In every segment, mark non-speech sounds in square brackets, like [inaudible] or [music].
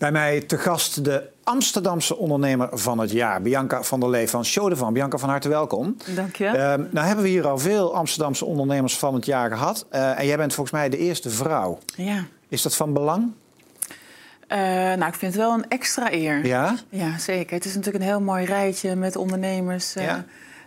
Bij mij te gast de Amsterdamse ondernemer van het jaar, Bianca van der Lee van Show van. Bianca, van harte welkom. Dank je. Uh, nou hebben we hier al veel Amsterdamse ondernemers van het jaar gehad. Uh, en jij bent volgens mij de eerste vrouw. Ja. Is dat van belang? Uh, nou, ik vind het wel een extra eer. Ja? Ja, zeker. Het is natuurlijk een heel mooi rijtje met ondernemers ja.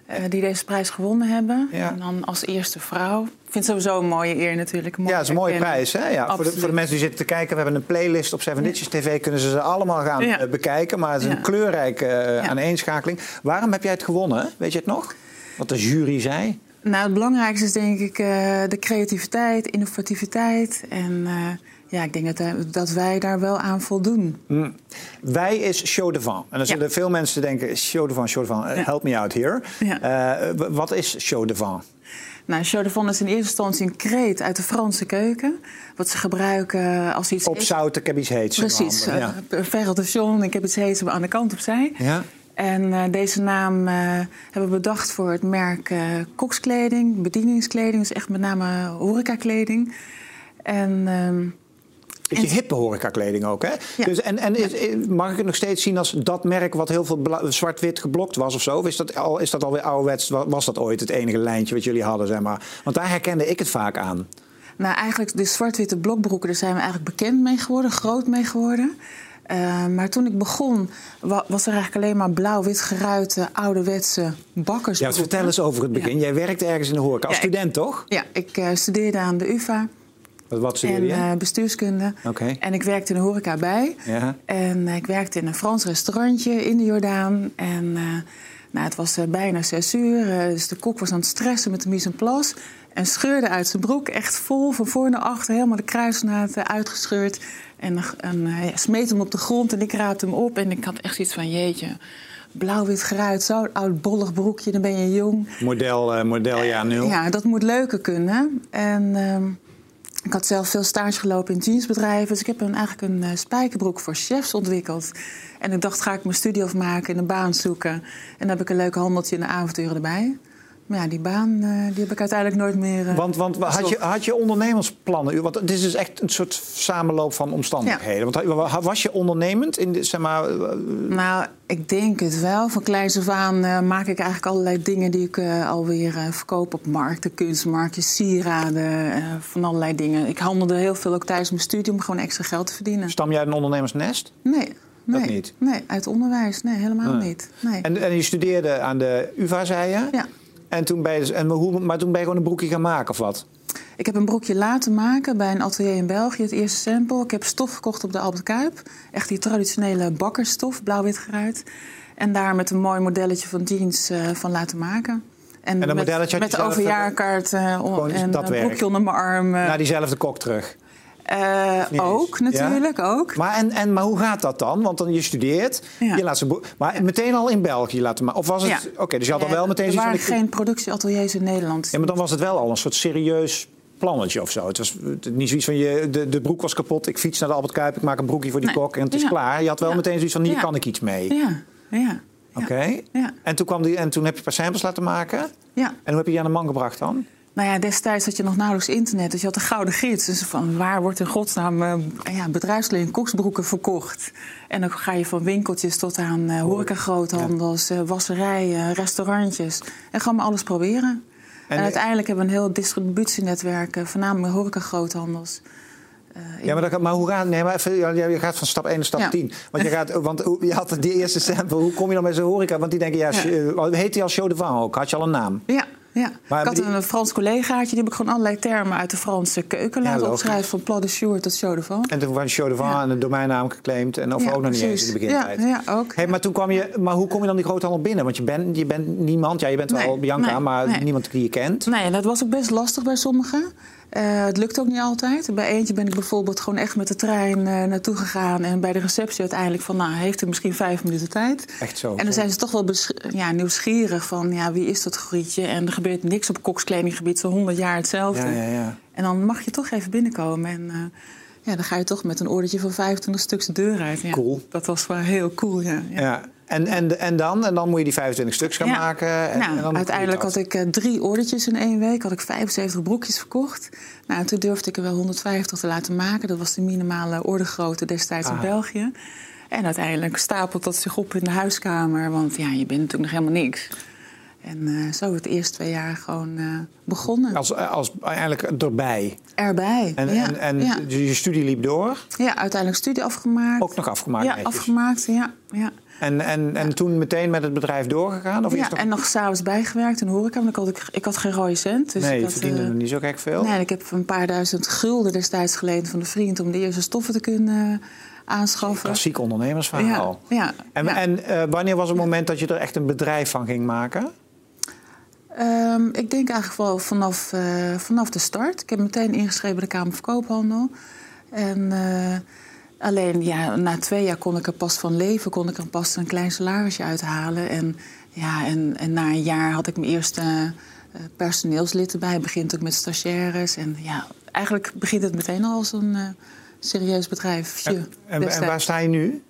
Uh, die deze prijs gewonnen hebben. Ja. En dan als eerste vrouw. Ik vind het sowieso een mooie eer natuurlijk. ja, het is een mooie prijs. Hè? Ja, voor, de, voor de mensen die zitten te kijken, we hebben een playlist op Seven Ditches TV. Kunnen ze ze allemaal gaan Ja. uh, bekijken. Maar het is een kleurrijke Ja. aaneenschakeling. Waarom heb jij het gewonnen? Weet je het nog? Wat de jury zei? Nou, het belangrijkste is denk ik eh, de creativiteit, innovativiteit. En eh, ja, ik denk dat, eh, dat wij daar wel aan voldoen. Mm. Wij is Show. En dan Ja. zullen veel mensen denken, Show de Van, Show de Van, uh, Ja. help me out here. Ja. Uh, w- wat is Show de Van? Nou, Show is in eerste instantie een kreet uit de Franse keuken. Wat ze gebruiken als iets... Op zout, ik heb iets heets. Precies. Uh, ik heb iets heets aan de kant opzij. Ja. En eh, deze naam eh, hebben we bedacht voor het merk eh, kokskleding, bedieningskleding. Dus echt met name horecakleding. En ehm, Beetje En- hippe horecakleding ook, hè? Ja. Dus, en en is- mag ik het nog steeds zien als dat merk wat heel veel zwart-wit geblokt was of zo? Of is dat, al, is dat alweer ouderwets? Wa- Was dat ooit het enige lijntje wat jullie hadden, zeg maar? Want daar herkende ik het vaak aan. nou, eigenlijk de zwart-witte blokbroeken, daar zijn we eigenlijk bekend mee geworden, groot mee geworden. Eh, maar toen ik begon, wa- was er eigenlijk alleen maar blauw-wit geruite, ouderwetse Ja, bakkersbroeken. vertel eens over het begin. Jij werkte ergens in de horeca als Ja, ik- student, toch? Ja, ik eh, studeerde aan de UvA Wat, wat en studeerde je? eh, bestuurskunde. Oké. En ik werkte in de horeca bij. Ja. En eh, ik werkte in een Frans restaurantje in de Jordaan. En eh, nou, het was bijna zes uur. dus de kok was aan het stressen met de mise en place. En scheurde uit zijn broek, echt vol, van voor naar achter. Helemaal de kruisnaad uitgescheurd. En, en ja, smeet hem op de grond en ik raapte hem op. En ik had echt zoiets van, jeetje, blauw-wit geruit. Zo'n oud bollig broekje, dan ben je jong. Model, eh, model jaar nul. Ja, dat moet leuker kunnen. En ehm, ik had zelf veel stage gelopen in jeansbedrijven. Dus ik heb een, eigenlijk een eh, spijkerbroek voor chefs ontwikkeld. En ik dacht, ga ik mijn studie afmaken en een baan zoeken. En dan heb ik een leuk handeltje en de avonturen erbij. Maar ja, die baan eh, die heb ik uiteindelijk nooit meer... eh, Want, want had, je, had je ondernemersplannen? Want het is dus echt een soort samenloop van omstandigheden. Want was je ondernemend? In de, zeg maar, eh, Nou, ik denk het wel. Van kleins af aan maak ik eigenlijk allerlei dingen die ik alweer verkoop op markten, kunstmarktjes, sieraden, van allerlei dingen. Ik handelde heel veel ook tijdens mijn studie om gewoon extra geld te verdienen. stam jij uit een ondernemersnest? Nee. Dat Nee, niet? nee, uit onderwijs. Nee, helemaal Ah. niet. Nee. En, en je studeerde aan de UvA, zei je? Ja. En toen ben je, dus- en hoe, maar toen ben je gewoon een broekje gaan maken of wat? Ik heb een broekje laten maken bij een atelier in België, het eerste sample. Ik heb stof gekocht op de Albert Kuip. Echt die traditionele bakkersstof, blauw-wit geruit. En daar met een mooi modelletje van jeans eh, van laten maken. En, dat met, met de zelf, overjaarkaart eh, en een broekje onder mijn arm. eh, Naar diezelfde kok terug. Eh, ook natuurlijk, ook. Maar, en, en, maar hoe gaat dat dan? Want dan je studeert, Ja. je laat ze maar meteen al in België laten maken. Of was het? Ja. Oké, dus je had al wel meteen Er waren van. ik- geen productieateliers in Nederland. Ja, maar dan was het wel al een soort serieus plannetje of zo. Het was niet zoiets van je, de, de broek was kapot, ik fiets naar de Albert Kuip, ik maak een broekje voor die Nee. kok en het is klaar. Je had wel meteen zoiets van hier kan ik iets mee. Ja, ja. Oké. Ja. En, toen kwam die, en toen heb je een paar samples laten maken. En ja. hoe heb je die aan de man gebracht dan? Nou ja, destijds had je nog nauwelijks internet, dus je had een gouden gids. Dus van waar wordt in godsnaam eh, ja, bedrijfsleven koksbroeken verkocht? En dan ga je van winkeltjes tot aan eh horeca-groothandels, wasserijen, restaurantjes. En gewoon maar alles proberen. En, En- uiteindelijk hebben we een heel distributienetwerk, voornamelijk horeca-groothandels. Eh, Ja, maar, dat, maar hoe gaat nee, maar even, je gaat van stap 1 naar stap Ja. 10. Want je, gaat, want je had die eerste sample, hoe kom je dan bij zo'n horeca? Want die denken, ja, Ja. heet die als Show de Van ook? Had je al een naam? Ja, ja. Maar ik had die- een Frans collegaatje, die heb ik gewoon allerlei termen uit de Franse keuken laten logisch. opschrijven. Van plat de jour tot show de van. En toen was Show de Van en een domeinnaam geclaimd. En of ook nog niet eens in de begintijd. Ja, ja ook. Hey, maar, toen kwam je, maar hoe kom je dan die groothandel binnen? Want je bent, je bent niemand, ja, je bent wel Bianca, nee, maar nee. niemand die je kent. Nee, dat was ook best lastig bij sommigen. Eh, het lukt ook niet altijd. Bij eentje ben ik bijvoorbeeld gewoon echt met de trein eh, naartoe gegaan. En bij de receptie uiteindelijk van, nou, heeft u misschien vijf minuten tijd? Echt zo. En dan zijn ze toch wel ja, nieuwsgierig van, ja, wie is dat grietje? En er gebeurt niks op kokskledinggebied, zo honderd jaar hetzelfde. Ja, ja, ja. En dan mag je toch even binnenkomen. En eh, ja, dan ga je toch met een ordertje van 25 stuks de deur uit. Ja, Cool. Dat was wel heel cool, ja. ja. Ja. En, en, en dan? En dan moet je die 25 stuks gaan Ja. maken. En, nou, en dan uiteindelijk had ik eh, drie ordertjes in één week. Had ik 75 broekjes verkocht. Nou, en toen durfde ik er wel 150 te laten maken. Dat was de minimale ordergrootte destijds in Ah. België. En uiteindelijk stapelt dat zich op in de huiskamer. Want ja, je bent natuurlijk nog helemaal niks. En eh, zo het eerste twee jaar gewoon eh, begonnen. Als, als eigenlijk erbij. Erbij. En, ja, en, en ja. je studie liep door. ja, uiteindelijk studie afgemaakt. Ook nog afgemaakt Ja, netjes. afgemaakt, ja. ja. En, en, en toen meteen met het bedrijf doorgegaan? Of ja nog... en nog s'avonds bijgewerkt in de horeca. Want ik had, ik, ik had geen rode cent. Dus nee, ik je had, verdiende nog niet zo gek veel. Nee, ik heb een paar duizend gulden destijds geleend van een vriend om de eerste stoffen te kunnen aanschaffen. Klassiek ondernemersverhaal. Ja, ja, En, en wanneer was het moment dat je er echt een bedrijf van ging maken? Ehm, ik denk eigenlijk wel vanaf, eh, vanaf de start. Ik heb meteen ingeschreven bij de Kamer van Koophandel. En eh, alleen ja, na twee jaar kon ik er pas van leven, kon ik er pas een klein salarisje uithalen. En, ja, en, en na een jaar had ik mijn eerste eh, personeelslid erbij. Begint ook met stagiaires. En ja, eigenlijk begint het meteen al als een serieus bedrijf. En, en, en waar sta je nu?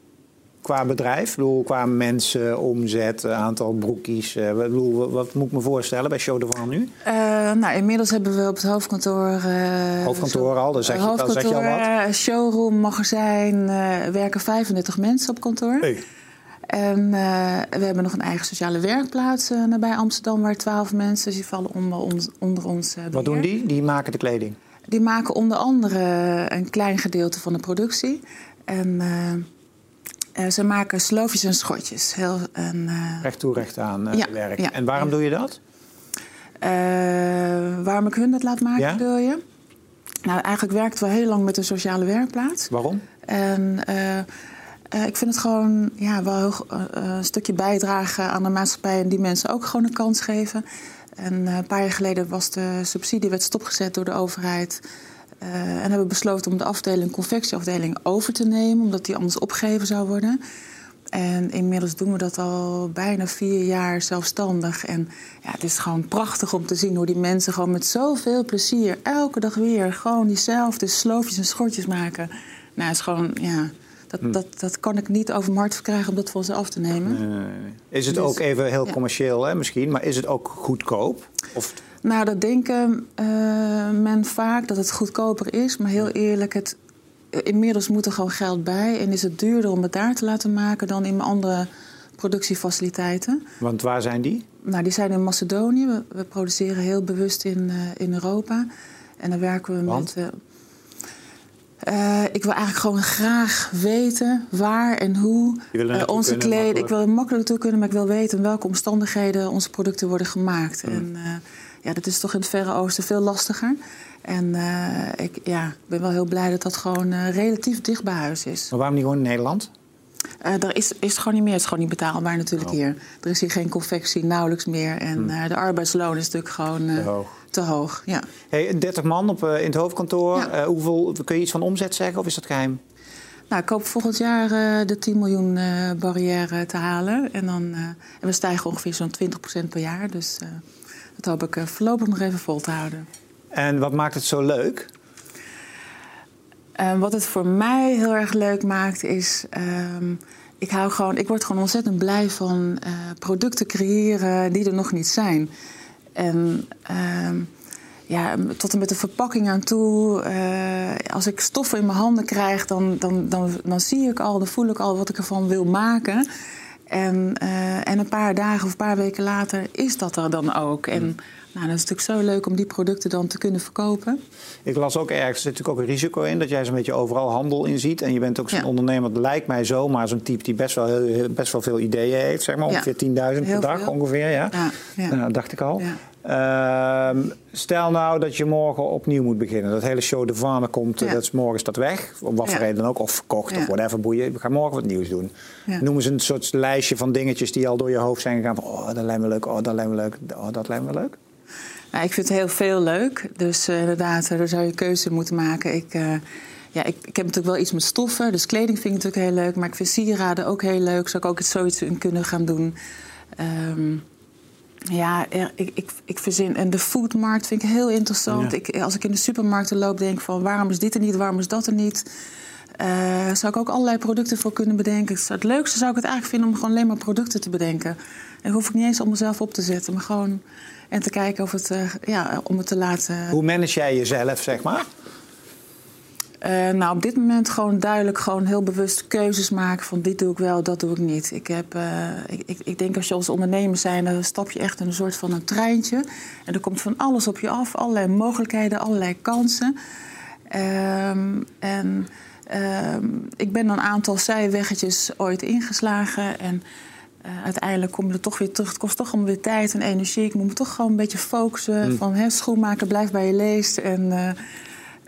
Qua bedrijf? Ik bedoel, qua mensen, omzet, aantal broekies. eh, ik bedoel, wat, moet ik me voorstellen bij Show de Van nu? Eh, nou, inmiddels hebben we op het hoofdkantoor... eh, Hoofdkantoor al, dan zeg je- dan zeg je al wat. showroom, magazijn, eh, werken 35 mensen op kantoor. Hey. En eh, we hebben nog een eigen sociale werkplaats nabij Amsterdam... waar 12 mensen, dus die vallen onder ons, onder ons Wat doen die? Die maken de kleding. Die maken onder andere een klein gedeelte van de productie. En eh, ze maken sloofjes en schotjes. Heel, en, eh, Recht toe, recht aan eh, Ja, werk. ja, en waarom doe je dat? Waarom ik hun dat laat maken, Ja? bedoel je? Nou, eigenlijk werkten we heel lang met een sociale werkplaats. Waarom? En ik vind het gewoon ja, wel heel, een stukje bijdragen aan de maatschappij... en die mensen ook gewoon een kans geven. En een paar jaar geleden was de subsidie werd stopgezet door de overheid... Eh, en hebben besloten om de afdeling, confectieafdeling over te nemen... omdat die anders opgegeven zou worden... En inmiddels doen we dat al bijna vier jaar zelfstandig. En ja, het is gewoon prachtig om te zien hoe die mensen gewoon met zoveel plezier elke dag weer gewoon diezelfde sloofjes en schortjes maken. Nou, het is gewoon, ja, dat, Hm. dat, dat kan ik niet over markt verkrijgen om dat van ze af te nemen. Eh, is het Dus- ook even heel ja. commercieel hè, misschien, maar is het ook goedkoop? Of Nou, dat denken eh, men vaak dat het goedkoper is. Maar heel eerlijk, het, eh, inmiddels moet er gewoon geld bij. En is het duurder om het daar te laten maken dan in andere productiefaciliteiten. Want waar zijn die? Nou, die zijn in Macedonië. We, we produceren heel bewust in, eh, in Europa. En dan werken we Want? met. ik wil eigenlijk gewoon graag weten waar en hoe onze kleding. Ik wil er makkelijk toe kunnen, maar ik wil weten in welke omstandigheden onze producten worden gemaakt. Hmm. En ja, dat is toch in het Verre Oosten veel lastiger. En eh, ik ja, ben wel heel blij dat dat gewoon eh, relatief dicht bij huis is. Maar waarom niet gewoon in Nederland? Eh er is, is het gewoon niet meer. Het is gewoon niet betaalbaar natuurlijk Oh. hier. Er is hier geen confectie, nauwelijks meer. En eh, de arbeidsloon is natuurlijk gewoon Te hoog. te hoog. Ja. Hey, 30 man op, in het hoofdkantoor. Ja. Hoeveel, kun je iets van omzet zeggen of is dat geheim? Nou, ik hoop volgend jaar de 10 miljoen barrière te halen. En, dan, en we stijgen ongeveer zo'n 20% per jaar. Dus dat hoop ik eh, voorlopig nog even vol te houden. En wat maakt het zo leuk? Eh, wat het voor mij heel erg leuk maakt is. ehm, ik, hou gewoon, ik word gewoon ontzettend blij van eh, producten creëren die er nog niet zijn. En ehm, ja, tot en met de verpakking aan toe. eh, als ik stoffen in mijn handen krijg, dan, dan, dan, dan zie ik al, dan voel ik al wat ik ervan wil maken. En, eh, en een paar dagen of een paar weken later is dat er dan ook. En nou, dat is natuurlijk zo leuk om die producten dan te kunnen verkopen. Ik las ook ergens, er zit natuurlijk ook een risico in... dat jij zo'n beetje overal handel in ziet. En je bent ook zo'n Ja. ondernemer, dat lijkt mij zo... maar zo'n type die best wel, heel- best wel veel ideeën heeft. Zeg maar Ja. ongeveer 10.000 per dag veel. ongeveer. Ja? Ja, ja. Nou, dat dacht ik al. Ehm, stel nou dat je morgen opnieuw moet beginnen. Dat hele show de Vanen komt, Ja. dat is morgen is dat weg. Om wat voor Ja. reden dan ook. Of verkocht of whatever boeien. We gaan morgen wat nieuws doen. Ja. Noem eens een soort lijstje van dingetjes die al door je hoofd zijn gegaan. Van, oh, dat lijkt me leuk. Oh, dat lijkt me leuk. Oh, dat lijkt me leuk. Nou, ik vind het heel veel leuk. Dus eh, inderdaad, eh, daar zou je keuze moeten maken. Ik, eh, ja, ik, ik heb natuurlijk wel iets met stoffen. Dus kleding vind ik natuurlijk heel leuk. Maar ik vind sieraden ook heel leuk. Zou ik ook iets zoiets in kunnen gaan doen. Ehm, ja, er- ik, ik, ik verzin. En de foodmarkt vind ik heel interessant. Ja. Ik, als ik in de supermarkten loop, denk ik van waarom is dit er niet, waarom is dat er niet? Uh, zou ik ook allerlei producten voor kunnen bedenken. Het leukste zou ik het eigenlijk vinden om gewoon alleen maar producten te bedenken. En hoef ik niet eens om mezelf op te zetten, maar gewoon en te kijken of het, uh, ja, om het te laten. Hoe manage jij jezelf, zeg maar? Uh, nou, op dit moment gewoon duidelijk, gewoon heel bewust keuzes maken van dit doe ik wel, dat doe ik niet. Ik, heb, uh, ik, ik, ik, denk als je als ondernemer zijn, dan stap je echt in een soort van een treintje. En er komt van alles op je af, allerlei mogelijkheden, allerlei kansen. Um, en um, ik ben een aantal zijweggetjes ooit ingeslagen en uh, uiteindelijk kom je er toch weer terug. Het kost toch allemaal weer tijd en energie. Ik moet me toch gewoon een beetje focussen. Mm. Van hè, schoenmaker, blijf bij je leest. En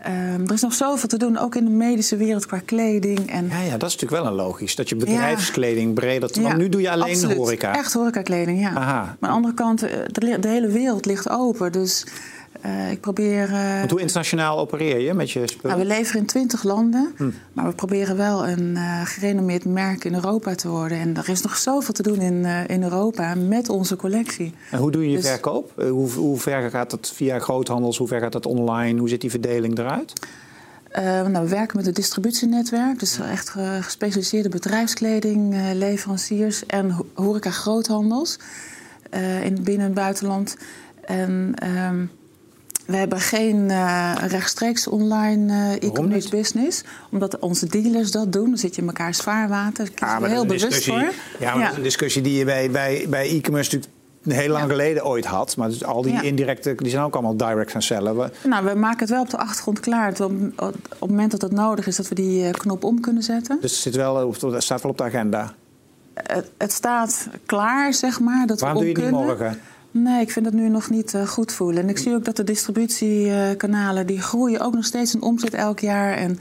um, er is nog zoveel te doen, ook in de medische wereld qua kleding. En... Ja, ja, dat is natuurlijk wel een logisch. Dat je bedrijfskleding ja. breder... Want ja, nu doe je alleen absoluut. horeca. Echt horecakleding, ja. Aha. Maar aan de andere kant, de, de hele wereld ligt open. Dus uh, ik probeer. Uh, Want hoe internationaal opereer je met je spullen? Nou, we leveren in 20 landen, hm. maar we proberen wel een uh, gerenommeerd merk in Europa te worden. En er is nog zoveel te doen in, in Europa met onze collectie. En hoe doe je je dus, verkoop? Hoe, hoe, ver gaat dat via groothandels? Hoe ver gaat dat online? Hoe ziet die verdeling eruit? nou, we werken met een distributienetwerk, dus echt gespecialiseerde bedrijfskleding, leveranciers en horeca groothandels in binnen- en buitenland. En um, we hebben geen uh, rechtstreeks online uh, e-commerce business. Omdat onze dealers dat doen. Dan zit je in elkaars vaarwater. Daar ja, er heel bewust voor. Ja, maar ja. dat is een discussie die je bij, bij, bij e-commerce natuurlijk heel lang ja. geleden ooit had. Maar dus al die ja. indirecte, die zijn ook allemaal direct gaan cellen. We... Nou, we maken het wel op de achtergrond klaar. Op, op het moment dat het nodig is, dat we die uh, knop om kunnen zetten. Dus het zit wel, het staat wel op de agenda? Het, het staat klaar, zeg maar. Dat Waarom we doe je het niet morgen? Nee, ik vind het nu nog niet uh, goed voelen. En ik zie ook dat de distributiekanalen die groeien ook nog steeds in omzet elk jaar. En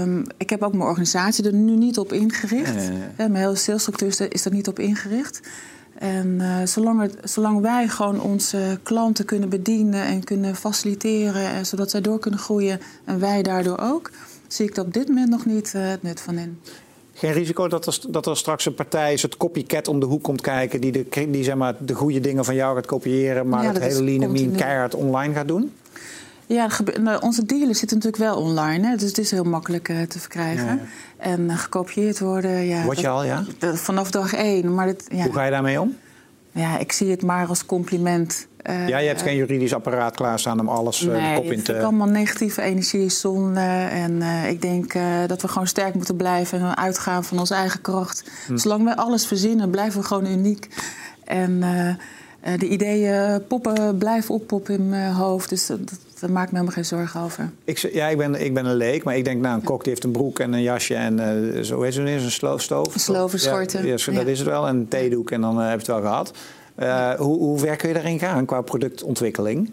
um, ik heb ook mijn organisatie er nu niet op ingericht. Nee, nee, nee. Mijn hele salesstructuur is er niet op ingericht. En uh, zolang, het, zolang wij gewoon onze klanten kunnen bedienen en kunnen faciliteren, en zodat zij door kunnen groeien en wij daardoor ook, zie ik er op dit moment nog niet uh, het nut van in. Geen risico dat er, dat er straks een partij, het copycat om de hoek komt kijken, die, de, die zeg maar, de goede dingen van jou gaat kopiëren, maar ja, het hele lean keihard online gaat doen? Ja, nou, onze dealers zitten natuurlijk wel online, hè, dus het is heel makkelijk uh, te verkrijgen. Ja, ja. En uh, gekopieerd worden. Ja, Word je dat, al, ja? Dat, vanaf dag één. Maar dat. Hoe ga je daarmee om? Ja, ik zie het maar als compliment. Uh, ja, je hebt geen juridisch apparaat klaarstaan om alles nee, de kop in te... Nee, het allemaal negatieve energie, zonde. En uh, ik denk uh, dat we gewoon sterk moeten blijven en uitgaan van onze eigen kracht. Hm. Zolang wij alles verzinnen, blijven we gewoon uniek. En de ideeën poppen, blijven oppoppen in mijn hoofd. Dus dat, daar maak ik me helemaal geen zorgen over. Ik, ja, ik ben, ik ben een leek, maar ik denk, nou, een kok die heeft een broek en een jasje en zo heet het een sloof, stoof. Een. Ja, ja, dat is het wel. En een theedoek en dan heb je het wel gehad. Uh, hoe, hoe ver kun je daarin gaan qua productontwikkeling?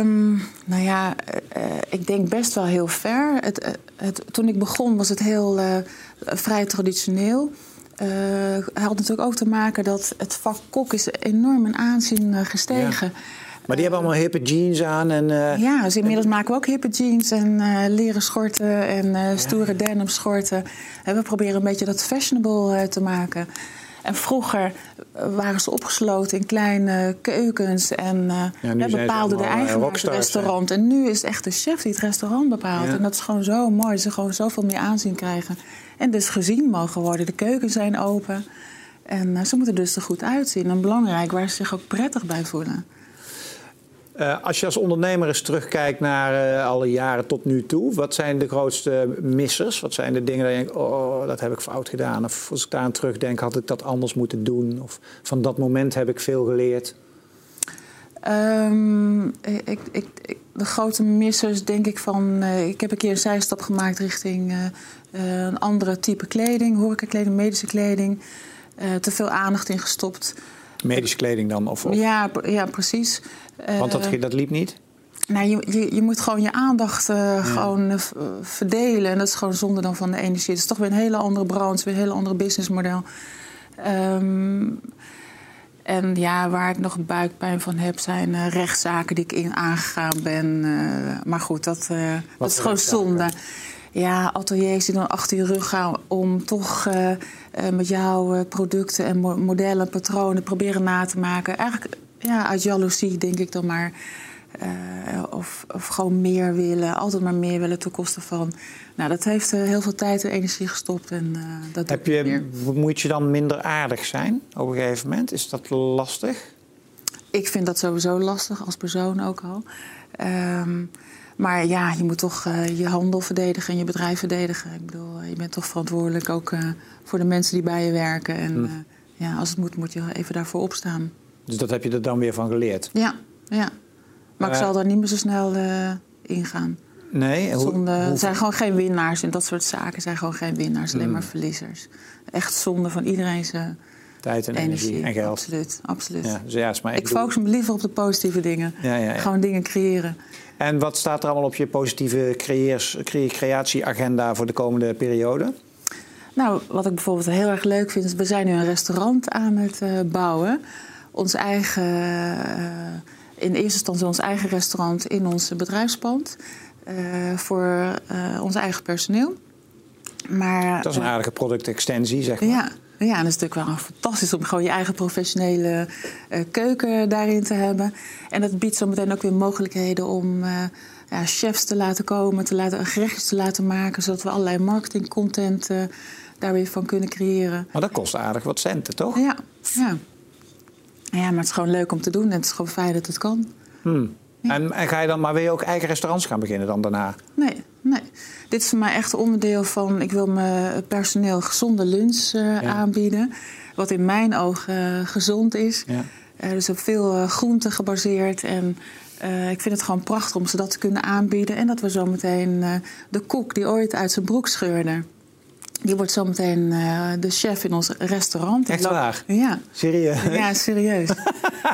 Um, nou ja, uh, ik denk best wel heel ver. Het, het, toen ik begon was het heel vrij traditioneel. Uh, had natuurlijk ook te maken dat het vak kok is enorm in aanzien gestegen. Ja. Maar die hebben allemaal hippe jeans aan. En, uh, ja, dus inmiddels en... maken we ook hippe jeans en uh, leren schorten en uh, stoere ja. denim schorten. En we proberen een beetje dat fashionable te maken. En vroeger waren ze opgesloten in kleine keukens en ja, bepaalde de eigenaar het restaurant. En nu is echt de chef die het restaurant bepaalt. Ja. En dat is gewoon zo mooi. Dat ze gewoon zoveel meer aanzien krijgen. En dus gezien mogen worden. De keukens zijn open. En ze moeten dus er goed uitzien. En belangrijk, waar ze zich ook prettig bij voelen. Uh, als je als ondernemer eens terugkijkt naar uh, alle jaren tot nu toe, wat zijn de grootste missers? Wat zijn de dingen dat je denkt, oh, dat heb ik fout gedaan? Of als ik daar aan terugdenk, had ik dat anders moeten doen? Of van dat moment heb ik veel geleerd? Um, ik, ik, de grote missers denk ik van... Uh, ik heb een keer een zijstap gemaakt richting een andere type kleding. Horecakleding, medische kleding. te veel aandacht in gestopt. Medische kleding dan? Of, of? Ja, ja, precies. Want dat, dat liep niet? Nou, je, je, je moet gewoon je aandacht uh, ja. gewoon uh, verdelen. En dat is gewoon zonde dan van de energie. Het is toch weer een hele andere branche, weer een hele andere businessmodel. Um, en ja, waar ik nog buikpijn van heb, zijn uh, rechtszaken die ik in aangegaan ben. maar goed, dat, dat is gewoon zonde. Ja, ateliers die dan achter je rug gaan om toch met jouw producten en modellen, patronen proberen na te maken. Eigenlijk ja, uit jaloezie denk ik dan maar. of, of, gewoon meer willen, altijd maar meer willen ten koste van. Nou, dat heeft heel veel tijd en energie gestopt. En, dat Heb je, moet je dan minder aardig zijn op een gegeven moment? Is dat lastig? Ik vind dat sowieso lastig als persoon ook al. Ehm, maar ja, je moet toch uh, je handel verdedigen en je bedrijf verdedigen. Ik bedoel, je bent toch verantwoordelijk ook uh, voor de mensen die bij je werken. En hm. ja, als het moet, moet je even daarvoor opstaan. Dus dat heb je er dan weer van geleerd? Ja, ja. Maar ik zal daar niet meer zo snel ingaan. Nee? Zonde, Er zijn gewoon geen winnaars in dat soort zaken. zijn gewoon geen winnaars, alleen hm. maar verliezers. Echt zonde van iedereen zijn Tijd en energie, en geld. Absoluut, absoluut. Ja, dus ja, maar ik, ik focus me liever op de positieve dingen. Ja, ja, Gewoon dingen creëren. En wat staat er allemaal op je positieve creëers, creatieagenda voor de komende periode? Nou, wat ik bijvoorbeeld heel erg leuk vind, is we zijn nu een restaurant aan het uh, bouwen. Ons eigen, uh, in eerste instantie ons eigen restaurant in ons bedrijfspand. Uh, voor ons eigen personeel. Maar, dat is een aardige productextensie, zeg maar. Ja, ja, en dat is natuurlijk wel fantastisch om gewoon je eigen professionele uh, keuken daarin te hebben. En dat biedt zo meteen ook weer mogelijkheden om uh, ja, chefs te laten komen, te laten, gerechtjes te laten maken, zodat we allerlei marketingcontent uh, daar weer van kunnen creëren. Maar dat kost aardig wat centen, toch? Ja, ja. ja maar het is gewoon leuk om te doen en het is gewoon fijn dat het kan. Hmm. En, en, ga je dan maar weer ook eigen restaurants gaan beginnen dan daarna? Nee. Dit is voor mij echt onderdeel van... ik wil mijn personeel gezonde lunch uh, aanbieden. Wat in mijn ogen uh, gezond is. Ja. Uh, dus op veel groenten gebaseerd. En ik vind het gewoon prachtig om ze dat te kunnen aanbieden. En dat we zometeen de kok die ooit uit zijn broek scheurde... Die wordt zometeen uh, de chef in ons restaurant. Echt waar? Ja. Serieus? Ja, serieus. [laughs]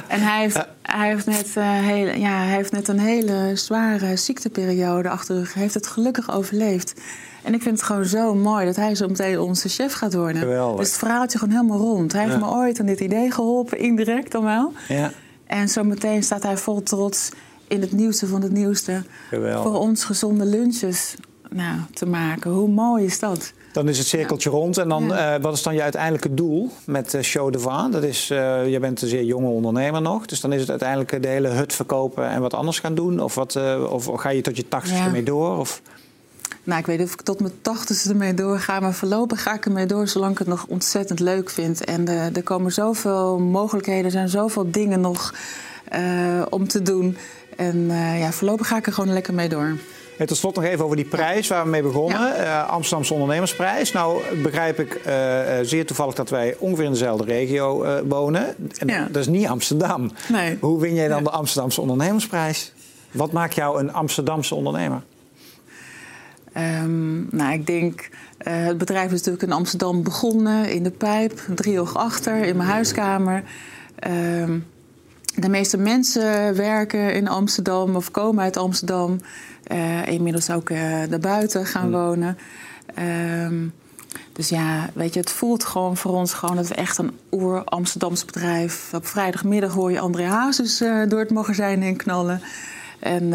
en hij heeft, hij, heeft net, uh, hele, ja, hij heeft net een hele zware ziekteperiode achter de rug. Hij heeft het gelukkig overleefd. En ik vind het gewoon zo mooi dat hij zo meteen onze chef gaat worden. Geweldig. Dus het verhaaltje gewoon helemaal rond. Hij heeft me ooit aan dit idee geholpen, indirect dan wel. Ja. En zometeen staat hij vol trots in het nieuwste van het nieuwste. Geweldig. Voor ons gezonde lunches nou, te maken. Hoe mooi is dat? Dan is het cirkeltje rond. En dan, uh, wat is dan je uiteindelijke doel met uh, Show de Van? Dat is, uh, je bent een zeer jonge ondernemer nog. Dus dan is het uiteindelijk de hele hut verkopen en wat anders gaan doen? Of, wat, of ga je tot je tachtigste ja. mee door? Of? Nou, ik weet niet of ik tot mijn tachtigste ermee doorga. Maar voorlopig ga ik ermee door zolang ik het nog ontzettend leuk vind. En er komen zoveel mogelijkheden. Er zijn zoveel dingen nog om te doen. En ja, voorlopig ga ik er gewoon lekker mee door. En tot slot nog even over die prijs waar we mee begonnen. Ja. Uh, Amsterdamse ondernemersprijs. Nou begrijp ik uh, zeer toevallig dat wij ongeveer in dezelfde regio uh, wonen. En ja. dat is niet Amsterdam. Nee. Hoe win jij dan de Amsterdamse ondernemersprijs? Wat maakt jou een Amsterdamse ondernemer? Um, nou, ik denk, het bedrijf is natuurlijk in Amsterdam begonnen, in de pijp, driehoog achter, in mijn huiskamer. Um, de meeste mensen werken in Amsterdam of komen uit Amsterdam. Uh, inmiddels ook uh, daarbuiten gaan hmm. wonen. Um, dus ja, weet je, het voelt gewoon voor ons gewoon dat we echt een oer-Amsterdams bedrijf. Op vrijdagmiddag hoor je André Hazes uh, door het magazijn heen knallen. En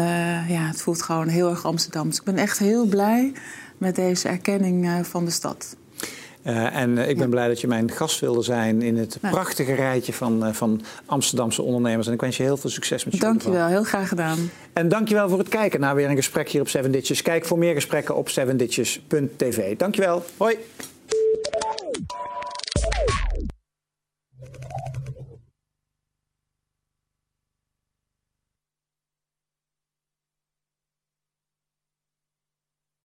ja, het voelt gewoon heel erg Amsterdams. Ik ben echt heel blij met deze erkenning van de stad. Uh, en uh, ik ben blij dat je mijn gast wilde zijn in het ja. prachtige rijtje van, uh, van Amsterdamse ondernemers. En ik wens je heel veel succes met je Dank je wel, heel graag gedaan. En dank je wel voor het kijken naar weer een gesprek hier op Seven Ditches. Kijk voor meer gesprekken op sevenditches.tv. Dank je wel. Hoi.